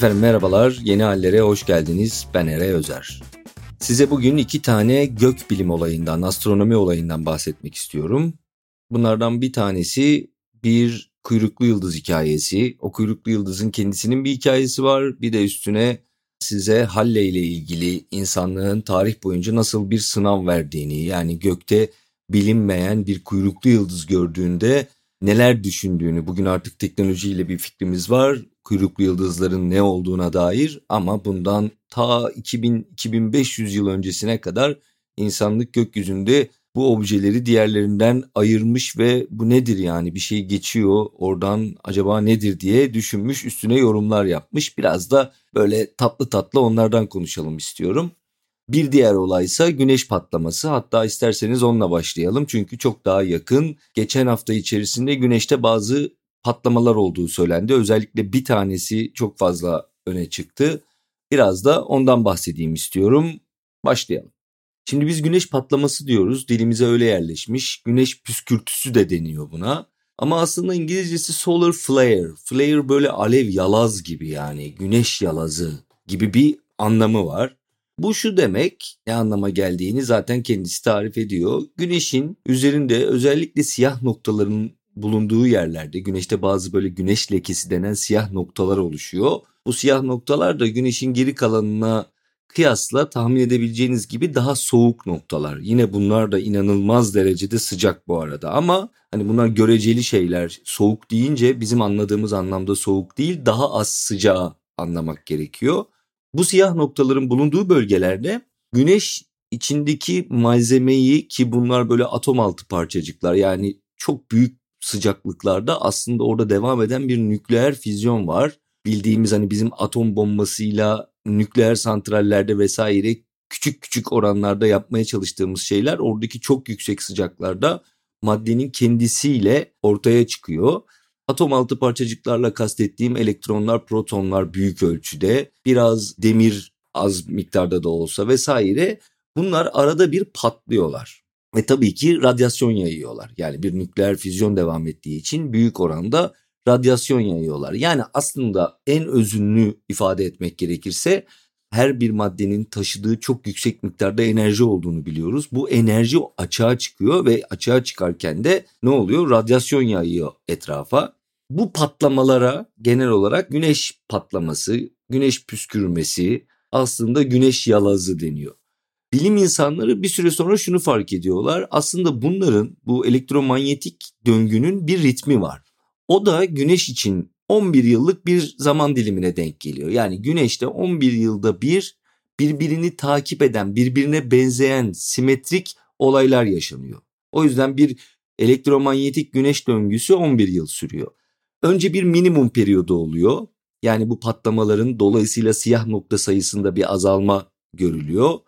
Efendim merhabalar, yeni hallere hoş geldiniz. Ben Ere Özer. Size bugün iki tane gök bilim olayından, astronomi olayından bahsetmek istiyorum. Bunlardan bir tanesi bir kuyruklu yıldız hikayesi. O kuyruklu yıldızın kendisinin bir hikayesi var. Bir de üstüne size Halle ile ilgili insanlığın tarih boyunca nasıl bir sınav verdiğini yani gökte bilinmeyen bir kuyruklu yıldız gördüğünde neler düşündüğünü bugün artık teknolojiyle bir fikrimiz var kuyruklu yıldızların ne olduğuna dair ama bundan ta 2000-2500 yıl öncesine kadar insanlık gökyüzünde bu objeleri diğerlerinden ayırmış ve bu nedir yani bir şey geçiyor oradan acaba nedir diye düşünmüş üstüne yorumlar yapmış. Biraz da böyle tatlı tatlı onlardan konuşalım istiyorum. Bir diğer olay ise güneş patlaması. Hatta isterseniz onunla başlayalım çünkü çok daha yakın. Geçen hafta içerisinde güneşte bazı patlamalar olduğu söylendi. Özellikle bir tanesi çok fazla öne çıktı. Biraz da ondan bahsedeyim istiyorum. Başlayalım. Şimdi biz güneş patlaması diyoruz. Dilimize öyle yerleşmiş. Güneş püskürtüsü de deniyor buna. Ama aslında İngilizcesi solar flare. Flare böyle alev yalaz gibi yani güneş yalazı gibi bir anlamı var. Bu şu demek ne anlama geldiğini zaten kendisi tarif ediyor. Güneşin üzerinde özellikle siyah noktaların bulunduğu yerlerde güneşte bazı böyle güneş lekesi denen siyah noktalar oluşuyor. Bu siyah noktalar da güneşin geri kalanına kıyasla tahmin edebileceğiniz gibi daha soğuk noktalar. Yine bunlar da inanılmaz derecede sıcak bu arada ama hani bunlar göreceli şeyler. Soğuk deyince bizim anladığımız anlamda soğuk değil daha az sıcağı anlamak gerekiyor. Bu siyah noktaların bulunduğu bölgelerde güneş içindeki malzemeyi ki bunlar böyle atom altı parçacıklar yani çok büyük sıcaklıklarda aslında orada devam eden bir nükleer füzyon var. Bildiğimiz hani bizim atom bombasıyla nükleer santrallerde vesaire küçük küçük oranlarda yapmaya çalıştığımız şeyler oradaki çok yüksek sıcaklarda maddenin kendisiyle ortaya çıkıyor. Atom altı parçacıklarla kastettiğim elektronlar, protonlar büyük ölçüde, biraz demir az miktarda da olsa vesaire bunlar arada bir patlıyorlar. Ve tabii ki radyasyon yayıyorlar. Yani bir nükleer füzyon devam ettiği için büyük oranda radyasyon yayıyorlar. Yani aslında en özünlü ifade etmek gerekirse her bir maddenin taşıdığı çok yüksek miktarda enerji olduğunu biliyoruz. Bu enerji açığa çıkıyor ve açığa çıkarken de ne oluyor? Radyasyon yayıyor etrafa. Bu patlamalara genel olarak güneş patlaması, güneş püskürmesi, aslında güneş yalazı deniyor bilim insanları bir süre sonra şunu fark ediyorlar. Aslında bunların bu elektromanyetik döngünün bir ritmi var. O da güneş için 11 yıllık bir zaman dilimine denk geliyor. Yani güneşte 11 yılda bir birbirini takip eden, birbirine benzeyen simetrik olaylar yaşanıyor. O yüzden bir elektromanyetik güneş döngüsü 11 yıl sürüyor. Önce bir minimum periyodu oluyor. Yani bu patlamaların dolayısıyla siyah nokta sayısında bir azalma görülüyor.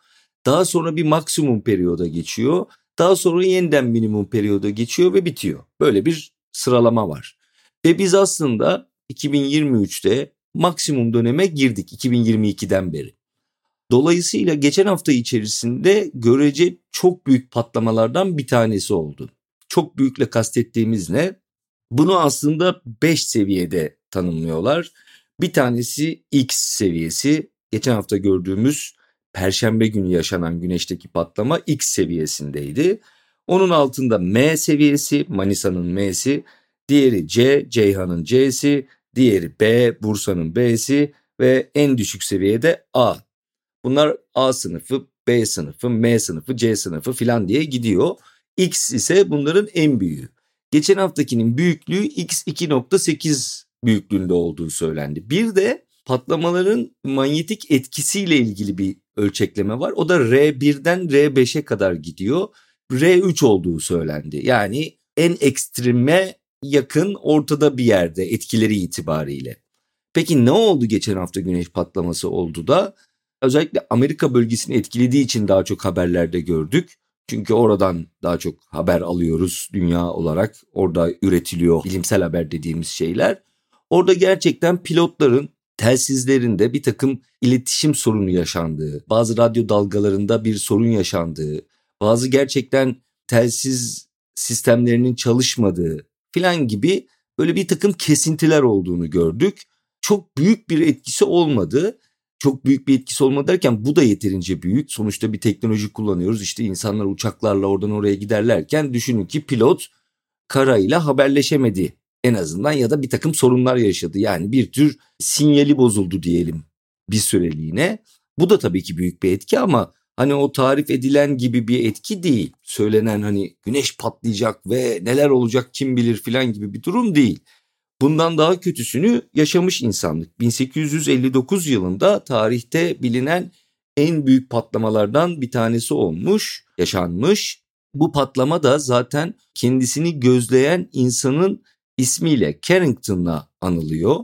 Daha sonra bir maksimum periyoda geçiyor. Daha sonra yeniden minimum periyoda geçiyor ve bitiyor. Böyle bir sıralama var. Ve biz aslında 2023'te maksimum döneme girdik 2022'den beri. Dolayısıyla geçen hafta içerisinde görece çok büyük patlamalardan bir tanesi oldu. Çok büyükle kastettiğimiz ne? Bunu aslında 5 seviyede tanımlıyorlar. Bir tanesi X seviyesi, geçen hafta gördüğümüz Perşembe günü yaşanan güneşteki patlama X seviyesindeydi. Onun altında M seviyesi, Manisa'nın M'si, diğeri C, Ceyhan'ın C'si, diğeri B, Bursa'nın B'si ve en düşük seviyede A. Bunlar A sınıfı, B sınıfı, M sınıfı, C sınıfı filan diye gidiyor. X ise bunların en büyüğü. Geçen haftakinin büyüklüğü X 2.8 büyüklüğünde olduğu söylendi. Bir de patlamaların manyetik etkisiyle ilgili bir ölçekleme var. O da R1'den R5'e kadar gidiyor. R3 olduğu söylendi. Yani en ekstreme yakın ortada bir yerde etkileri itibariyle. Peki ne oldu geçen hafta güneş patlaması oldu da özellikle Amerika bölgesini etkilediği için daha çok haberlerde gördük. Çünkü oradan daha çok haber alıyoruz dünya olarak. Orada üretiliyor bilimsel haber dediğimiz şeyler. Orada gerçekten pilotların telsizlerinde bir takım iletişim sorunu yaşandığı, bazı radyo dalgalarında bir sorun yaşandığı, bazı gerçekten telsiz sistemlerinin çalışmadığı filan gibi böyle bir takım kesintiler olduğunu gördük. çok büyük bir etkisi olmadı. Çok büyük bir etkisi olmadı derken bu da yeterince büyük. Sonuçta bir teknoloji kullanıyoruz. İşte insanlar uçaklarla oradan oraya giderlerken düşünün ki pilot karayla haberleşemedi en azından ya da bir takım sorunlar yaşadı. Yani bir tür sinyali bozuldu diyelim bir süreliğine. Bu da tabii ki büyük bir etki ama hani o tarif edilen gibi bir etki değil. Söylenen hani güneş patlayacak ve neler olacak kim bilir filan gibi bir durum değil. Bundan daha kötüsünü yaşamış insanlık. 1859 yılında tarihte bilinen en büyük patlamalardan bir tanesi olmuş, yaşanmış. Bu patlama da zaten kendisini gözleyen insanın ismiyle Carrington'la anılıyor.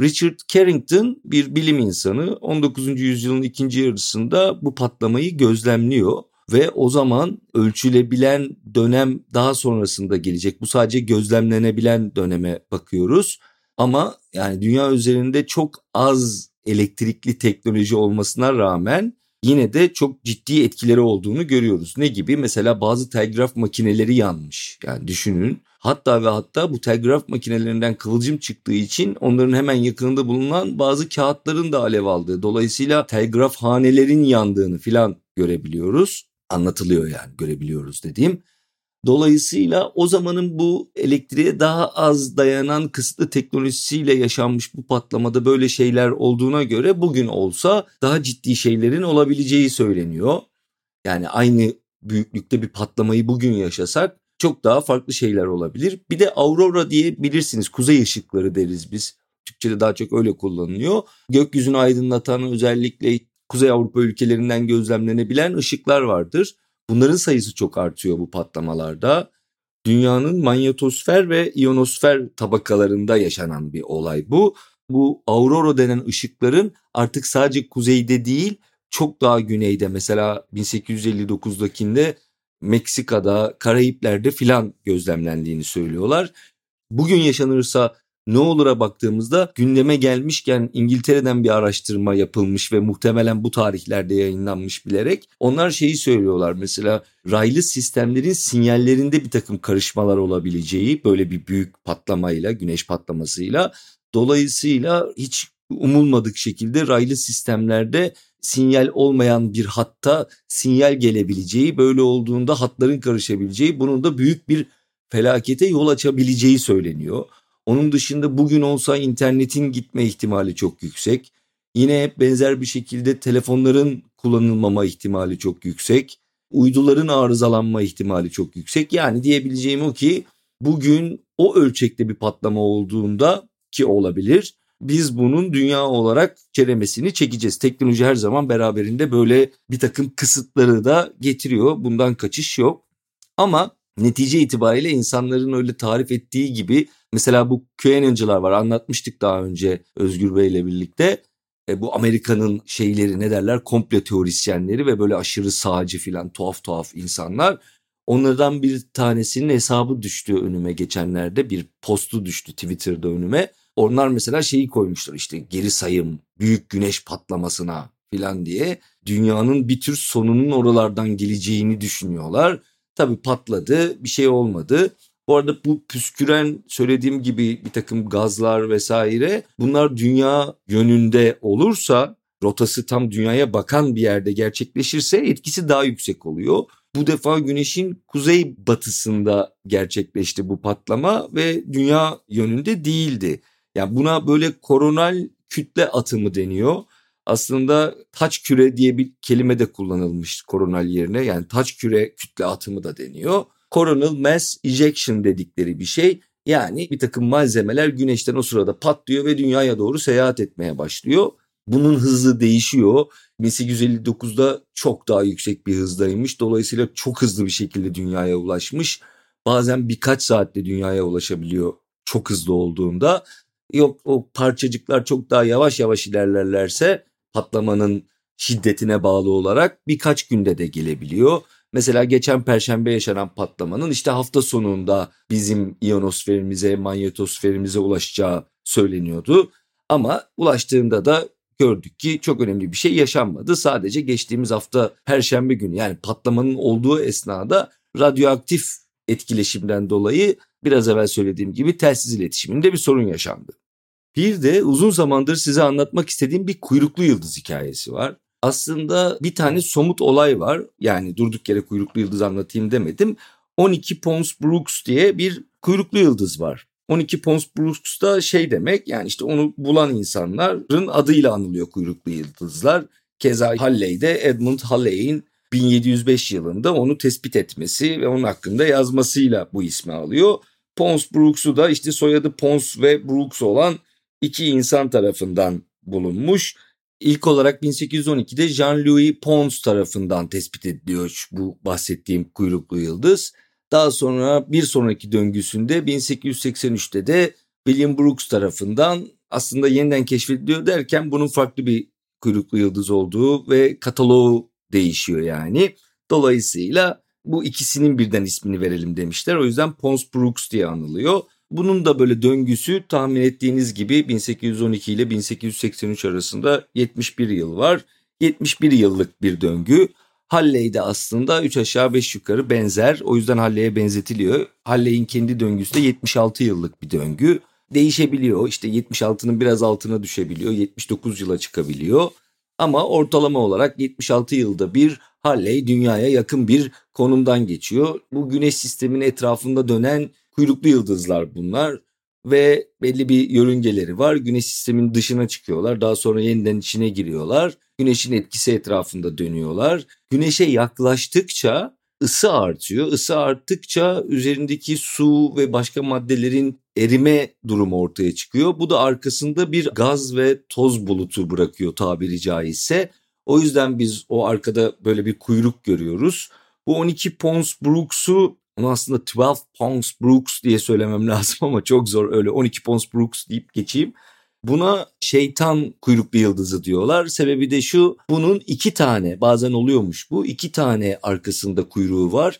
Richard Carrington bir bilim insanı 19. yüzyılın ikinci yarısında bu patlamayı gözlemliyor ve o zaman ölçülebilen dönem daha sonrasında gelecek. Bu sadece gözlemlenebilen döneme bakıyoruz. Ama yani dünya üzerinde çok az elektrikli teknoloji olmasına rağmen yine de çok ciddi etkileri olduğunu görüyoruz. Ne gibi? Mesela bazı telgraf makineleri yanmış. Yani düşünün Hatta ve hatta bu telgraf makinelerinden kıvılcım çıktığı için onların hemen yakınında bulunan bazı kağıtların da alev aldığı. Dolayısıyla telgraf hanelerin yandığını filan görebiliyoruz. Anlatılıyor yani görebiliyoruz dediğim. Dolayısıyla o zamanın bu elektriğe daha az dayanan kısıtlı teknolojisiyle yaşanmış bu patlamada böyle şeyler olduğuna göre bugün olsa daha ciddi şeylerin olabileceği söyleniyor. Yani aynı büyüklükte bir patlamayı bugün yaşasak çok daha farklı şeyler olabilir. Bir de aurora diye bilirsiniz kuzey ışıkları deriz biz. Türkçe'de daha çok öyle kullanılıyor. Gökyüzünü aydınlatan özellikle Kuzey Avrupa ülkelerinden gözlemlenebilen ışıklar vardır. Bunların sayısı çok artıyor bu patlamalarda. Dünyanın manyetosfer ve iyonosfer tabakalarında yaşanan bir olay bu. Bu aurora denen ışıkların artık sadece kuzeyde değil çok daha güneyde mesela 1859'dakinde Meksika'da, Karayipler'de filan gözlemlendiğini söylüyorlar. Bugün yaşanırsa ne olur'a baktığımızda gündeme gelmişken İngiltere'den bir araştırma yapılmış ve muhtemelen bu tarihlerde yayınlanmış bilerek onlar şeyi söylüyorlar mesela raylı sistemlerin sinyallerinde bir takım karışmalar olabileceği böyle bir büyük patlamayla güneş patlamasıyla dolayısıyla hiç umulmadık şekilde raylı sistemlerde sinyal olmayan bir hatta sinyal gelebileceği, böyle olduğunda hatların karışabileceği, bunun da büyük bir felakete yol açabileceği söyleniyor. Onun dışında bugün olsa internetin gitme ihtimali çok yüksek. Yine benzer bir şekilde telefonların kullanılmama ihtimali çok yüksek. Uyduların arızalanma ihtimali çok yüksek. Yani diyebileceğim o ki bugün o ölçekte bir patlama olduğunda ki olabilir biz bunun dünya olarak ceremesini çekeceğiz. Teknoloji her zaman beraberinde böyle bir takım kısıtları da getiriyor. Bundan kaçış yok. Ama netice itibariyle insanların öyle tarif ettiği gibi mesela bu QAnon'cılar var anlatmıştık daha önce Özgür Bey ile birlikte. E, bu Amerika'nın şeyleri ne derler komple teorisyenleri ve böyle aşırı sağcı filan tuhaf tuhaf insanlar. Onlardan bir tanesinin hesabı düştü önüme geçenlerde bir postu düştü Twitter'da önüme. Onlar mesela şeyi koymuşlar işte geri sayım, büyük güneş patlamasına filan diye dünyanın bir tür sonunun oralardan geleceğini düşünüyorlar. Tabii patladı, bir şey olmadı. Bu arada bu püsküren söylediğim gibi bir takım gazlar vesaire bunlar dünya yönünde olursa rotası tam dünyaya bakan bir yerde gerçekleşirse etkisi daha yüksek oluyor. Bu defa güneşin kuzey batısında gerçekleşti bu patlama ve dünya yönünde değildi. Yani buna böyle koronal kütle atımı deniyor. Aslında taç küre diye bir kelime de kullanılmış koronal yerine. Yani taç küre kütle atımı da deniyor. Coronal mass ejection dedikleri bir şey. Yani bir takım malzemeler güneşten o sırada patlıyor ve dünyaya doğru seyahat etmeye başlıyor. Bunun hızı değişiyor. 1859'da çok daha yüksek bir hızdaymış. Dolayısıyla çok hızlı bir şekilde dünyaya ulaşmış. Bazen birkaç saatte dünyaya ulaşabiliyor çok hızlı olduğunda. Yok o parçacıklar çok daha yavaş yavaş ilerlerlerse patlamanın şiddetine bağlı olarak birkaç günde de gelebiliyor. Mesela geçen perşembe yaşanan patlamanın işte hafta sonunda bizim iyonosferimize, manyetosferimize ulaşacağı söyleniyordu. Ama ulaştığında da gördük ki çok önemli bir şey yaşanmadı. Sadece geçtiğimiz hafta perşembe günü yani patlamanın olduğu esnada radyoaktif etkileşimden dolayı biraz evvel söylediğim gibi telsiz iletişiminde bir sorun yaşandı. Bir de uzun zamandır size anlatmak istediğim bir kuyruklu yıldız hikayesi var. Aslında bir tane somut olay var. Yani durduk yere kuyruklu yıldız anlatayım demedim. 12 Pons Brooks diye bir kuyruklu yıldız var. 12 Pons Brooks da şey demek yani işte onu bulan insanların adıyla anılıyor kuyruklu yıldızlar. Keza Halley'de Edmund Halley'in 1705 yılında onu tespit etmesi ve onun hakkında yazmasıyla bu ismi alıyor. Pons Brooks'u da işte soyadı Pons ve Brooks olan iki insan tarafından bulunmuş. İlk olarak 1812'de Jean-Louis Pons tarafından tespit ediliyor bu bahsettiğim kuyruklu yıldız. Daha sonra bir sonraki döngüsünde 1883'te de William Brooks tarafından aslında yeniden keşfediliyor derken bunun farklı bir kuyruklu yıldız olduğu ve kataloğu değişiyor yani. Dolayısıyla bu ikisinin birden ismini verelim demişler. O yüzden Pons Brooks diye anılıyor. Bunun da böyle döngüsü tahmin ettiğiniz gibi 1812 ile 1883 arasında 71 yıl var. 71 yıllık bir döngü. Halley de aslında 3 aşağı 5 yukarı benzer. O yüzden Halley'e benzetiliyor. Halley'in kendi döngüsü de 76 yıllık bir döngü. Değişebiliyor. İşte 76'nın biraz altına düşebiliyor. 79 yıla çıkabiliyor. Ama ortalama olarak 76 yılda bir Halley dünyaya yakın bir konumdan geçiyor. Bu güneş sisteminin etrafında dönen kuyruklu yıldızlar bunlar ve belli bir yörüngeleri var. Güneş sistemin dışına çıkıyorlar. Daha sonra yeniden içine giriyorlar. Güneşin etkisi etrafında dönüyorlar. Güneşe yaklaştıkça ısı artıyor. Isı arttıkça üzerindeki su ve başka maddelerin erime durumu ortaya çıkıyor. Bu da arkasında bir gaz ve toz bulutu bırakıyor tabiri caizse. O yüzden biz o arkada böyle bir kuyruk görüyoruz. Bu 12 Pons Brooks'u onu aslında 12 Pons Brooks diye söylemem lazım ama çok zor öyle 12 Pons Brooks deyip geçeyim. Buna şeytan kuyruklu yıldızı diyorlar. Sebebi de şu bunun iki tane bazen oluyormuş bu iki tane arkasında kuyruğu var.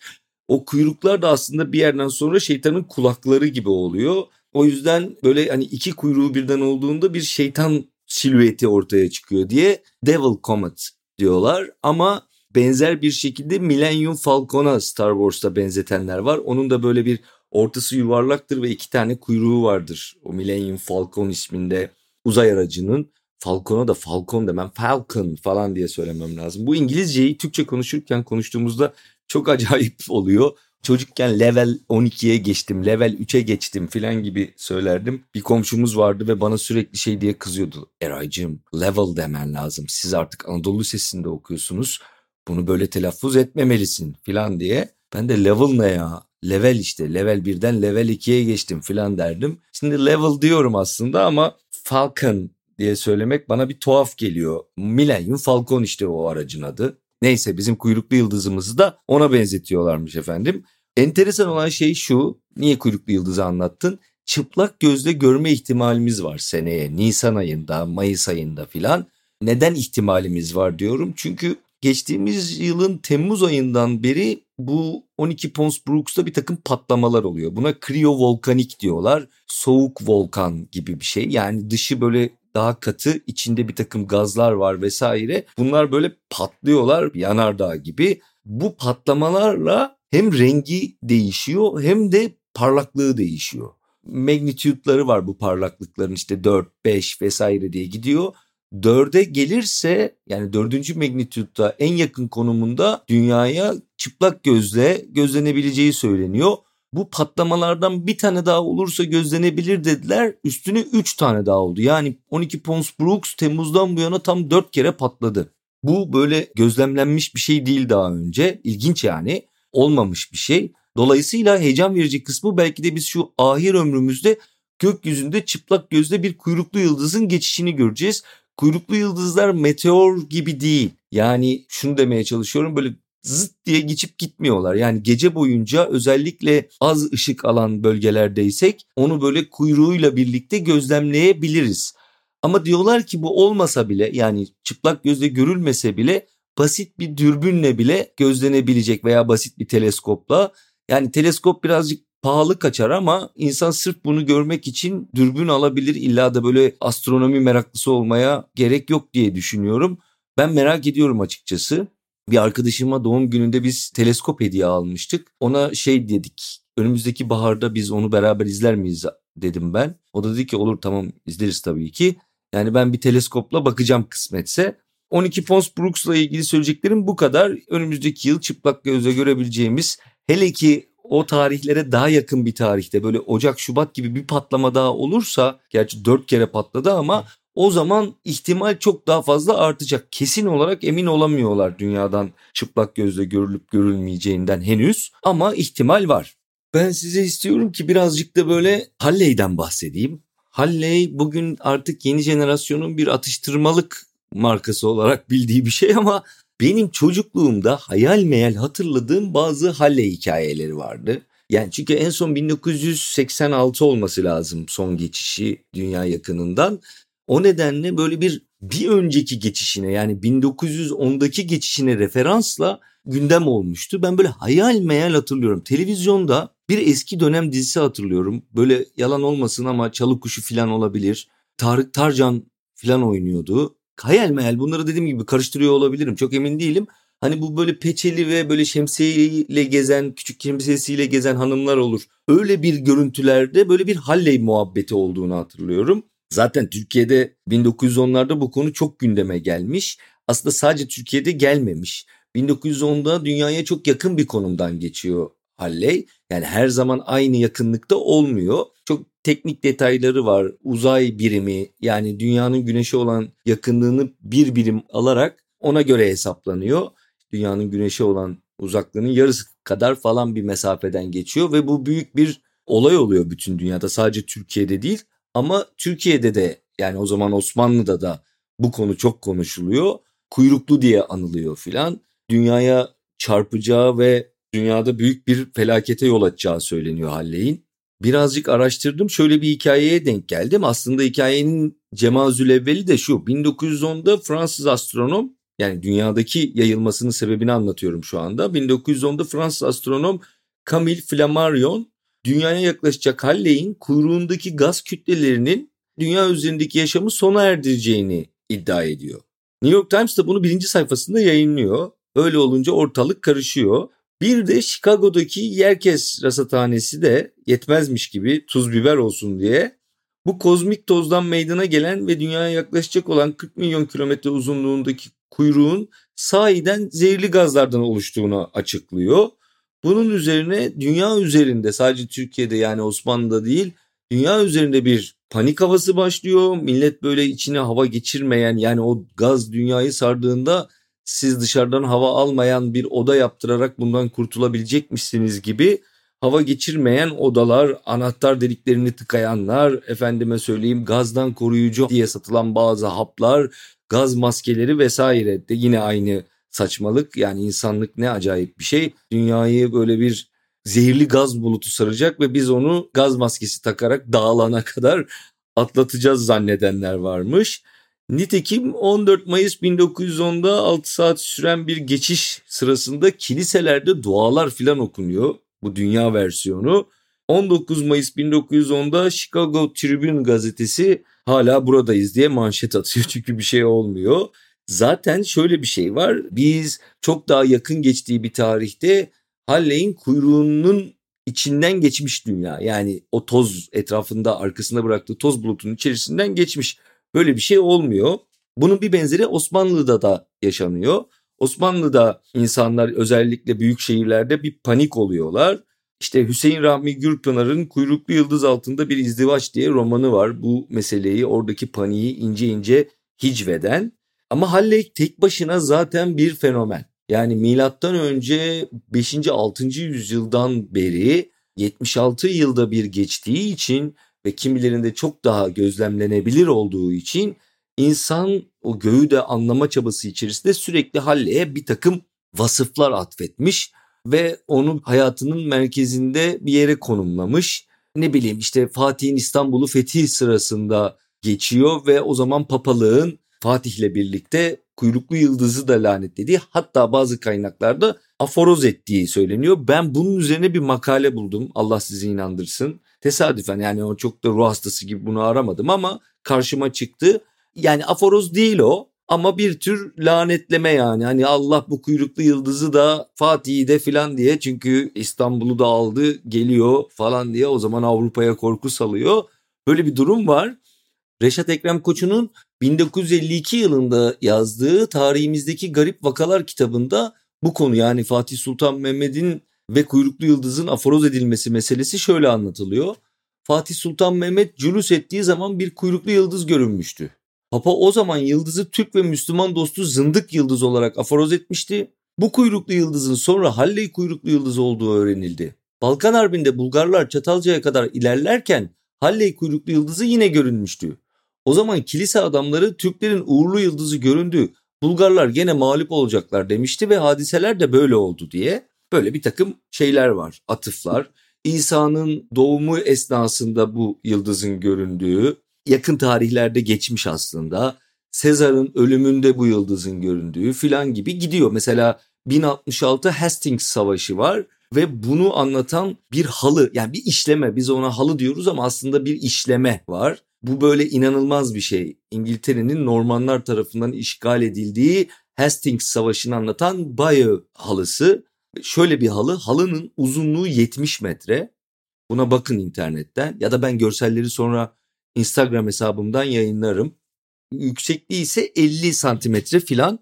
O kuyruklar da aslında bir yerden sonra şeytanın kulakları gibi oluyor. O yüzden böyle hani iki kuyruğu birden olduğunda bir şeytan silüeti ortaya çıkıyor diye Devil Comet diyorlar. Ama benzer bir şekilde Millennium Falcon'a Star Wars'ta benzetenler var. Onun da böyle bir ortası yuvarlaktır ve iki tane kuyruğu vardır. O Millennium Falcon isminde uzay aracının Falcon'a da Falcon demem Falcon falan diye söylemem lazım. Bu İngilizceyi Türkçe konuşurken konuştuğumuzda çok acayip oluyor. Çocukken level 12'ye geçtim, level 3'e geçtim filan gibi söylerdim. Bir komşumuz vardı ve bana sürekli şey diye kızıyordu. Eraycığım level demen lazım. Siz artık Anadolu Lisesi'nde okuyorsunuz. Bunu böyle telaffuz etmemelisin filan diye. Ben de level ne ya? Level işte level 1'den level 2'ye geçtim filan derdim. Şimdi level diyorum aslında ama Falcon diye söylemek bana bir tuhaf geliyor. Millennium Falcon işte o aracın adı. Neyse bizim kuyruklu yıldızımızı da ona benzetiyorlarmış efendim. Enteresan olan şey şu. Niye kuyruklu yıldızı anlattın? Çıplak gözle görme ihtimalimiz var seneye. Nisan ayında, Mayıs ayında filan. Neden ihtimalimiz var diyorum? Çünkü geçtiğimiz yılın Temmuz ayından beri bu 12 Pons Brooks'ta bir takım patlamalar oluyor. Buna kriyovolkanik diyorlar. Soğuk volkan gibi bir şey. Yani dışı böyle daha katı, içinde bir takım gazlar var vesaire. Bunlar böyle patlıyorlar yanardağ gibi. Bu patlamalarla hem rengi değişiyor hem de parlaklığı değişiyor. Magnitude'ları var bu parlaklıkların işte 4, 5 vesaire diye gidiyor. Dörde gelirse yani dördüncü magnitude'da en yakın konumunda dünyaya çıplak gözle gözlenebileceği söyleniyor. Bu patlamalardan bir tane daha olursa gözlenebilir dediler. Üstüne 3 tane daha oldu. Yani 12 Pons Brooks Temmuz'dan bu yana tam 4 kere patladı. Bu böyle gözlemlenmiş bir şey değil daha önce. İlginç yani. Olmamış bir şey. Dolayısıyla heyecan verici kısmı belki de biz şu ahir ömrümüzde gökyüzünde çıplak gözle bir kuyruklu yıldızın geçişini göreceğiz. Kuyruklu yıldızlar meteor gibi değil. Yani şunu demeye çalışıyorum böyle zıt diye geçip gitmiyorlar. Yani gece boyunca özellikle az ışık alan bölgelerdeysek onu böyle kuyruğuyla birlikte gözlemleyebiliriz. Ama diyorlar ki bu olmasa bile yani çıplak gözle görülmese bile basit bir dürbünle bile gözlenebilecek veya basit bir teleskopla. Yani teleskop birazcık pahalı kaçar ama insan sırf bunu görmek için dürbün alabilir. İlla da böyle astronomi meraklısı olmaya gerek yok diye düşünüyorum. Ben merak ediyorum açıkçası. Bir arkadaşıma doğum gününde biz teleskop hediye almıştık. Ona şey dedik. Önümüzdeki baharda biz onu beraber izler miyiz dedim ben. O da dedi ki olur tamam izleriz tabii ki. Yani ben bir teleskopla bakacağım kısmetse. 12 Pons Brooks'la ilgili söyleyeceklerim bu kadar. Önümüzdeki yıl çıplak gözle görebileceğimiz hele ki o tarihlere daha yakın bir tarihte böyle Ocak Şubat gibi bir patlama daha olursa gerçi dört kere patladı ama o zaman ihtimal çok daha fazla artacak. Kesin olarak emin olamıyorlar dünyadan çıplak gözle görülüp görülmeyeceğinden henüz ama ihtimal var. Ben size istiyorum ki birazcık da böyle Halley'den bahsedeyim. Halley bugün artık yeni jenerasyonun bir atıştırmalık markası olarak bildiği bir şey ama benim çocukluğumda hayal meyal hatırladığım bazı Halley hikayeleri vardı. Yani çünkü en son 1986 olması lazım son geçişi dünya yakınından. O nedenle böyle bir bir önceki geçişine yani 1910'daki geçişine referansla gündem olmuştu. Ben böyle hayal meyal hatırlıyorum. Televizyonda bir eski dönem dizisi hatırlıyorum. Böyle yalan olmasın ama Çalı Kuşu falan olabilir. Tarık Tarcan falan oynuyordu. Hayal meyal bunları dediğim gibi karıştırıyor olabilirim. Çok emin değilim. Hani bu böyle peçeli ve böyle şemsiyeyle gezen, küçük şemsiyesiyle gezen hanımlar olur. Öyle bir görüntülerde böyle bir Halley muhabbeti olduğunu hatırlıyorum. Zaten Türkiye'de 1910'larda bu konu çok gündeme gelmiş. Aslında sadece Türkiye'de gelmemiş. 1910'da dünyaya çok yakın bir konumdan geçiyor Halley. Yani her zaman aynı yakınlıkta olmuyor. Çok teknik detayları var. Uzay birimi yani dünyanın güneşe olan yakınlığını bir birim alarak ona göre hesaplanıyor. Dünyanın güneşe olan uzaklığının yarısı kadar falan bir mesafeden geçiyor ve bu büyük bir olay oluyor bütün dünyada. Sadece Türkiye'de değil ama Türkiye'de de yani o zaman Osmanlı'da da bu konu çok konuşuluyor. Kuyruklu diye anılıyor filan. Dünyaya çarpacağı ve dünyada büyük bir felakete yol açacağı söyleniyor Halley'in. Birazcık araştırdım şöyle bir hikayeye denk geldim. Aslında hikayenin cemazül evveli de şu 1910'da Fransız astronom yani dünyadaki yayılmasının sebebini anlatıyorum şu anda. 1910'da Fransız astronom Camille Flammarion dünyaya yaklaşacak Halley'in kuyruğundaki gaz kütlelerinin dünya üzerindeki yaşamı sona erdireceğini iddia ediyor. New York Times da bunu birinci sayfasında yayınlıyor. Öyle olunca ortalık karışıyor. Bir de Chicago'daki Yerkes rasathanesi de yetmezmiş gibi tuz biber olsun diye bu kozmik tozdan meydana gelen ve dünyaya yaklaşacak olan 40 milyon kilometre uzunluğundaki kuyruğun sahiden zehirli gazlardan oluştuğunu açıklıyor. Bunun üzerine dünya üzerinde sadece Türkiye'de yani Osmanlı'da değil dünya üzerinde bir panik havası başlıyor. Millet böyle içine hava geçirmeyen yani o gaz dünyayı sardığında siz dışarıdan hava almayan bir oda yaptırarak bundan kurtulabilecekmişsiniz gibi hava geçirmeyen odalar, anahtar deliklerini tıkayanlar, efendime söyleyeyim gazdan koruyucu diye satılan bazı haplar, gaz maskeleri vesaire de yine aynı saçmalık. Yani insanlık ne acayip bir şey. Dünyayı böyle bir zehirli gaz bulutu saracak ve biz onu gaz maskesi takarak dağılana kadar atlatacağız zannedenler varmış. Nitekim 14 Mayıs 1910'da 6 saat süren bir geçiş sırasında kiliselerde dualar filan okunuyor. Bu dünya versiyonu. 19 Mayıs 1910'da Chicago Tribune gazetesi hala buradayız diye manşet atıyor çünkü bir şey olmuyor. Zaten şöyle bir şey var. Biz çok daha yakın geçtiği bir tarihte Halley'in kuyruğunun içinden geçmiş dünya. Yani o toz etrafında arkasında bıraktığı toz bulutunun içerisinden geçmiş. Böyle bir şey olmuyor. Bunun bir benzeri Osmanlı'da da yaşanıyor. Osmanlı'da insanlar özellikle büyük şehirlerde bir panik oluyorlar. İşte Hüseyin Rahmi Gürpınar'ın Kuyruklu Yıldız Altında Bir İzdivaç diye romanı var. Bu meseleyi oradaki paniği ince ince hicveden. Ama Halley tek başına zaten bir fenomen. Yani milattan önce 5. 6. yüzyıldan beri 76 yılda bir geçtiği için ve kimilerinde çok daha gözlemlenebilir olduğu için insan o göğü de anlama çabası içerisinde sürekli Halley'e bir takım vasıflar atfetmiş ve onu hayatının merkezinde bir yere konumlamış. Ne bileyim işte Fatih'in İstanbul'u fetih sırasında geçiyor ve o zaman papalığın Fatih'le birlikte kuyruklu yıldızı da lanetlediği hatta bazı kaynaklarda aforoz ettiği söyleniyor. Ben bunun üzerine bir makale buldum. Allah sizi inandırsın. Tesadüfen yani o çok da ruh hastası gibi bunu aramadım ama karşıma çıktı. Yani aforoz değil o. Ama bir tür lanetleme yani. Hani Allah bu kuyruklu yıldızı da Fatih'i de filan diye. Çünkü İstanbul'u da aldı geliyor falan diye. O zaman Avrupa'ya korku salıyor. Böyle bir durum var. Reşat Ekrem Koçu'nun 1952 yılında yazdığı Tarihimizdeki Garip Vakalar kitabında bu konu yani Fatih Sultan Mehmet'in ve kuyruklu yıldızın aforoz edilmesi meselesi şöyle anlatılıyor. Fatih Sultan Mehmet cülüs ettiği zaman bir kuyruklu yıldız görünmüştü. Papa o zaman yıldızı Türk ve Müslüman dostu zındık yıldız olarak aforoz etmişti. Bu kuyruklu yıldızın sonra Halley kuyruklu yıldız olduğu öğrenildi. Balkan Harbi'nde Bulgarlar Çatalca'ya kadar ilerlerken Halley kuyruklu yıldızı yine görünmüştü. O zaman kilise adamları Türklerin uğurlu yıldızı göründü. Bulgarlar gene mağlup olacaklar demişti ve hadiseler de böyle oldu diye böyle bir takım şeyler var, atıflar. İsa'nın doğumu esnasında bu yıldızın göründüğü, yakın tarihlerde geçmiş aslında. Sezar'ın ölümünde bu yıldızın göründüğü filan gibi gidiyor. Mesela 1066 Hastings Savaşı var ve bunu anlatan bir halı yani bir işleme biz ona halı diyoruz ama aslında bir işleme var. Bu böyle inanılmaz bir şey. İngiltere'nin Normanlar tarafından işgal edildiği Hastings Savaşı'nı anlatan Bayeux halısı. Şöyle bir halı, halının uzunluğu 70 metre. Buna bakın internetten ya da ben görselleri sonra Instagram hesabımdan yayınlarım. Yüksekliği ise 50 santimetre filan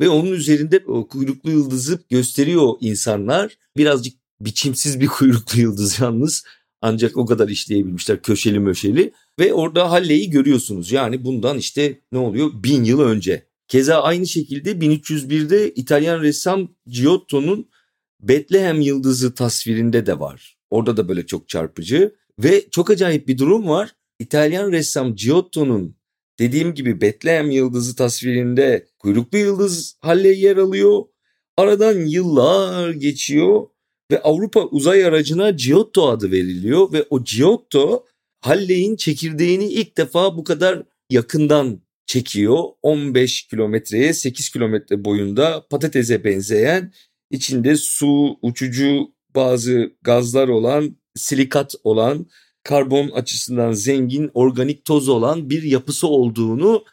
ve onun üzerinde o kuyruklu yıldızı gösteriyor insanlar. Birazcık biçimsiz bir kuyruklu yıldız yalnız ancak o kadar işleyebilmişler köşeli möşeli ve orada Halley'i görüyorsunuz. Yani bundan işte ne oluyor bin yıl önce. Keza aynı şekilde 1301'de İtalyan ressam Giotto'nun Bethlehem yıldızı tasvirinde de var. Orada da böyle çok çarpıcı ve çok acayip bir durum var. İtalyan ressam Giotto'nun dediğim gibi Bethlehem yıldızı tasvirinde kuyruklu yıldız Halley yer alıyor. Aradan yıllar geçiyor ve Avrupa uzay aracına Giotto adı veriliyor ve o Giotto Halley'in çekirdeğini ilk defa bu kadar yakından çekiyor. 15 kilometreye 8 kilometre boyunda patatese benzeyen içinde su, uçucu bazı gazlar olan, silikat olan, karbon açısından zengin, organik toz olan bir yapısı olduğunu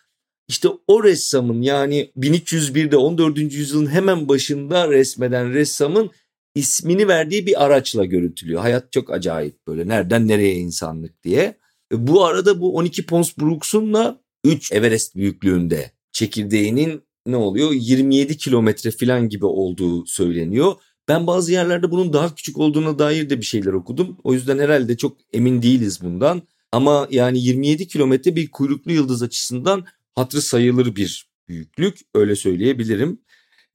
işte o ressamın yani 1301'de 14. yüzyılın hemen başında resmeden ressamın ismini verdiği bir araçla görüntülüyor. Hayat çok acayip böyle nereden nereye insanlık diye. E, bu arada bu 12 Pons Brooks'unla 3 Everest büyüklüğünde çekirdeğinin ne oluyor 27 kilometre falan gibi olduğu söyleniyor. Ben bazı yerlerde bunun daha küçük olduğuna dair de bir şeyler okudum. O yüzden herhalde çok emin değiliz bundan. Ama yani 27 kilometre bir kuyruklu yıldız açısından hatırı sayılır bir büyüklük öyle söyleyebilirim.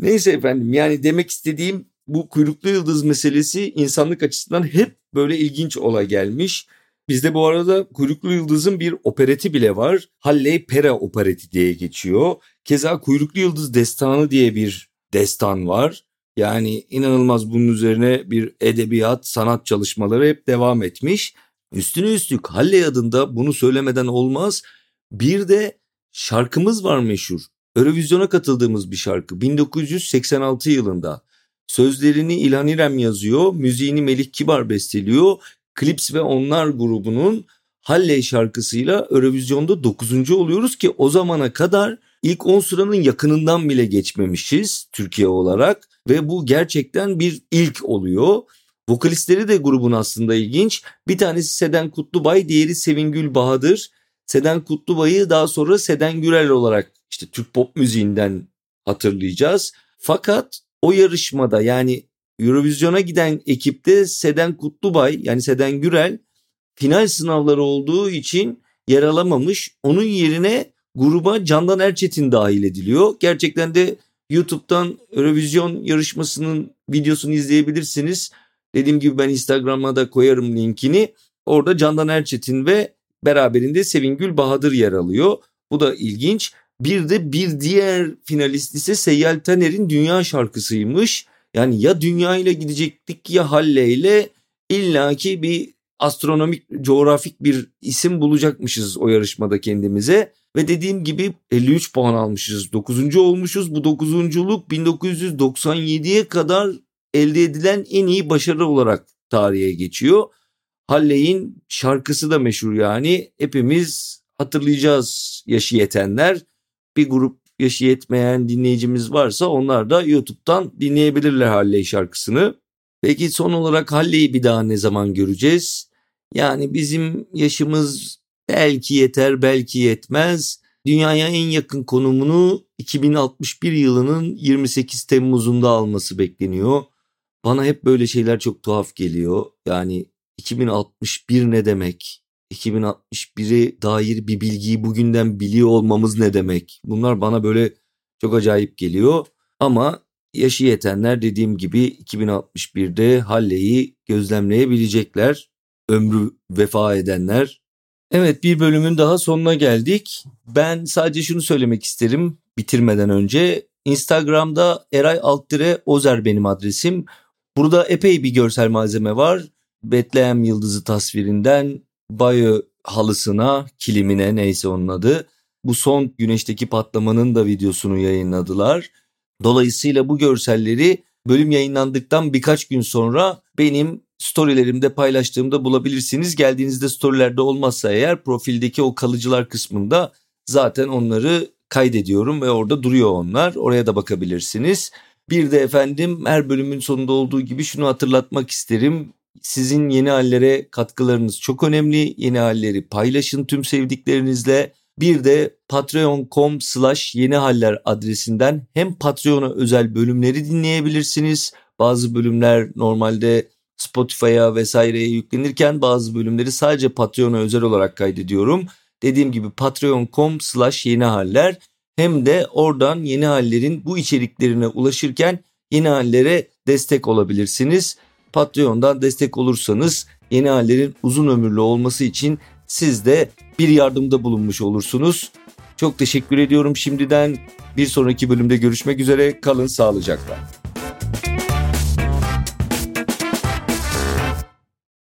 Neyse efendim yani demek istediğim bu kuyruklu yıldız meselesi insanlık açısından hep böyle ilginç olay gelmiş. Bizde bu arada Kuyruklu Yıldız'ın bir opereti bile var. Halley Pera opereti diye geçiyor. Keza Kuyruklu Yıldız Destanı diye bir destan var. Yani inanılmaz bunun üzerine bir edebiyat, sanat çalışmaları hep devam etmiş. Üstüne üstlük Halley adında bunu söylemeden olmaz. Bir de şarkımız var meşhur. Eurovizyona katıldığımız bir şarkı 1986 yılında. Sözlerini İlhan İrem yazıyor, müziğini Melih Kibar besteliyor. Clips ve Onlar grubunun Halley şarkısıyla Eurovizyon'da 9. oluyoruz ki o zamana kadar ilk 10 sıranın yakınından bile geçmemişiz Türkiye olarak ve bu gerçekten bir ilk oluyor. Vokalistleri de grubun aslında ilginç. Bir tanesi Seden Kutlubay, diğeri Sevingül Bahadır. Seden Kutlubay'ı daha sonra Seden Gürel olarak işte Türk pop müziğinden hatırlayacağız. Fakat o yarışmada yani Eurovizyona giden ekipte Seden Kutlubay yani Seden Gürel final sınavları olduğu için yer alamamış. Onun yerine gruba Candan Erçetin dahil ediliyor. Gerçekten de YouTube'dan Eurovision yarışmasının videosunu izleyebilirsiniz. Dediğim gibi ben Instagram'a da koyarım linkini. Orada Candan Erçetin ve beraberinde Sevingül Bahadır yer alıyor. Bu da ilginç. Bir de bir diğer finalist ise Seyyal Taner'in dünya şarkısıymış. Yani ya dünya ile gidecektik ya Halle ile illaki bir astronomik, coğrafik bir isim bulacakmışız o yarışmada kendimize. Ve dediğim gibi 53 puan almışız. 9. olmuşuz. Bu 9.luk 1997'ye kadar elde edilen en iyi başarı olarak tarihe geçiyor. Halley'in şarkısı da meşhur yani. Hepimiz hatırlayacağız yaşı yetenler. Bir grup yaşı yetmeyen dinleyicimiz varsa onlar da YouTube'dan dinleyebilirler Halley şarkısını. Peki son olarak Halley'i bir daha ne zaman göreceğiz? Yani bizim yaşımız belki yeter belki yetmez. Dünyaya en yakın konumunu 2061 yılının 28 Temmuz'unda alması bekleniyor. Bana hep böyle şeyler çok tuhaf geliyor. Yani 2061 ne demek? 2061'e dair bir bilgiyi bugünden biliyor olmamız ne demek? Bunlar bana böyle çok acayip geliyor. Ama yaşı yetenler dediğim gibi 2061'de Halley'i gözlemleyebilecekler. Ömrü vefa edenler. Evet bir bölümün daha sonuna geldik. Ben sadece şunu söylemek isterim bitirmeden önce. Instagram'da Eray Alttire Ozer benim adresim. Burada epey bir görsel malzeme var. Betlehem yıldızı tasvirinden Bayö halısına, kilimine neyse onun adı. Bu son güneşteki patlamanın da videosunu yayınladılar. Dolayısıyla bu görselleri bölüm yayınlandıktan birkaç gün sonra benim storylerimde paylaştığımda bulabilirsiniz. Geldiğinizde storylerde olmazsa eğer profildeki o kalıcılar kısmında zaten onları kaydediyorum ve orada duruyor onlar. Oraya da bakabilirsiniz. Bir de efendim her bölümün sonunda olduğu gibi şunu hatırlatmak isterim. Sizin yeni hallere katkılarınız çok önemli. Yeni halleri paylaşın tüm sevdiklerinizle. Bir de patreon.com slash yeni haller adresinden hem Patreon'a özel bölümleri dinleyebilirsiniz. Bazı bölümler normalde Spotify'a vesaireye yüklenirken bazı bölümleri sadece Patreon'a özel olarak kaydediyorum. Dediğim gibi patreon.com slash yeni haller hem de oradan yeni hallerin bu içeriklerine ulaşırken yeni hallere destek olabilirsiniz. Patreon'dan destek olursanız yeni hallerin uzun ömürlü olması için siz de bir yardımda bulunmuş olursunuz. Çok teşekkür ediyorum şimdiden. Bir sonraki bölümde görüşmek üzere. Kalın sağlıcakla.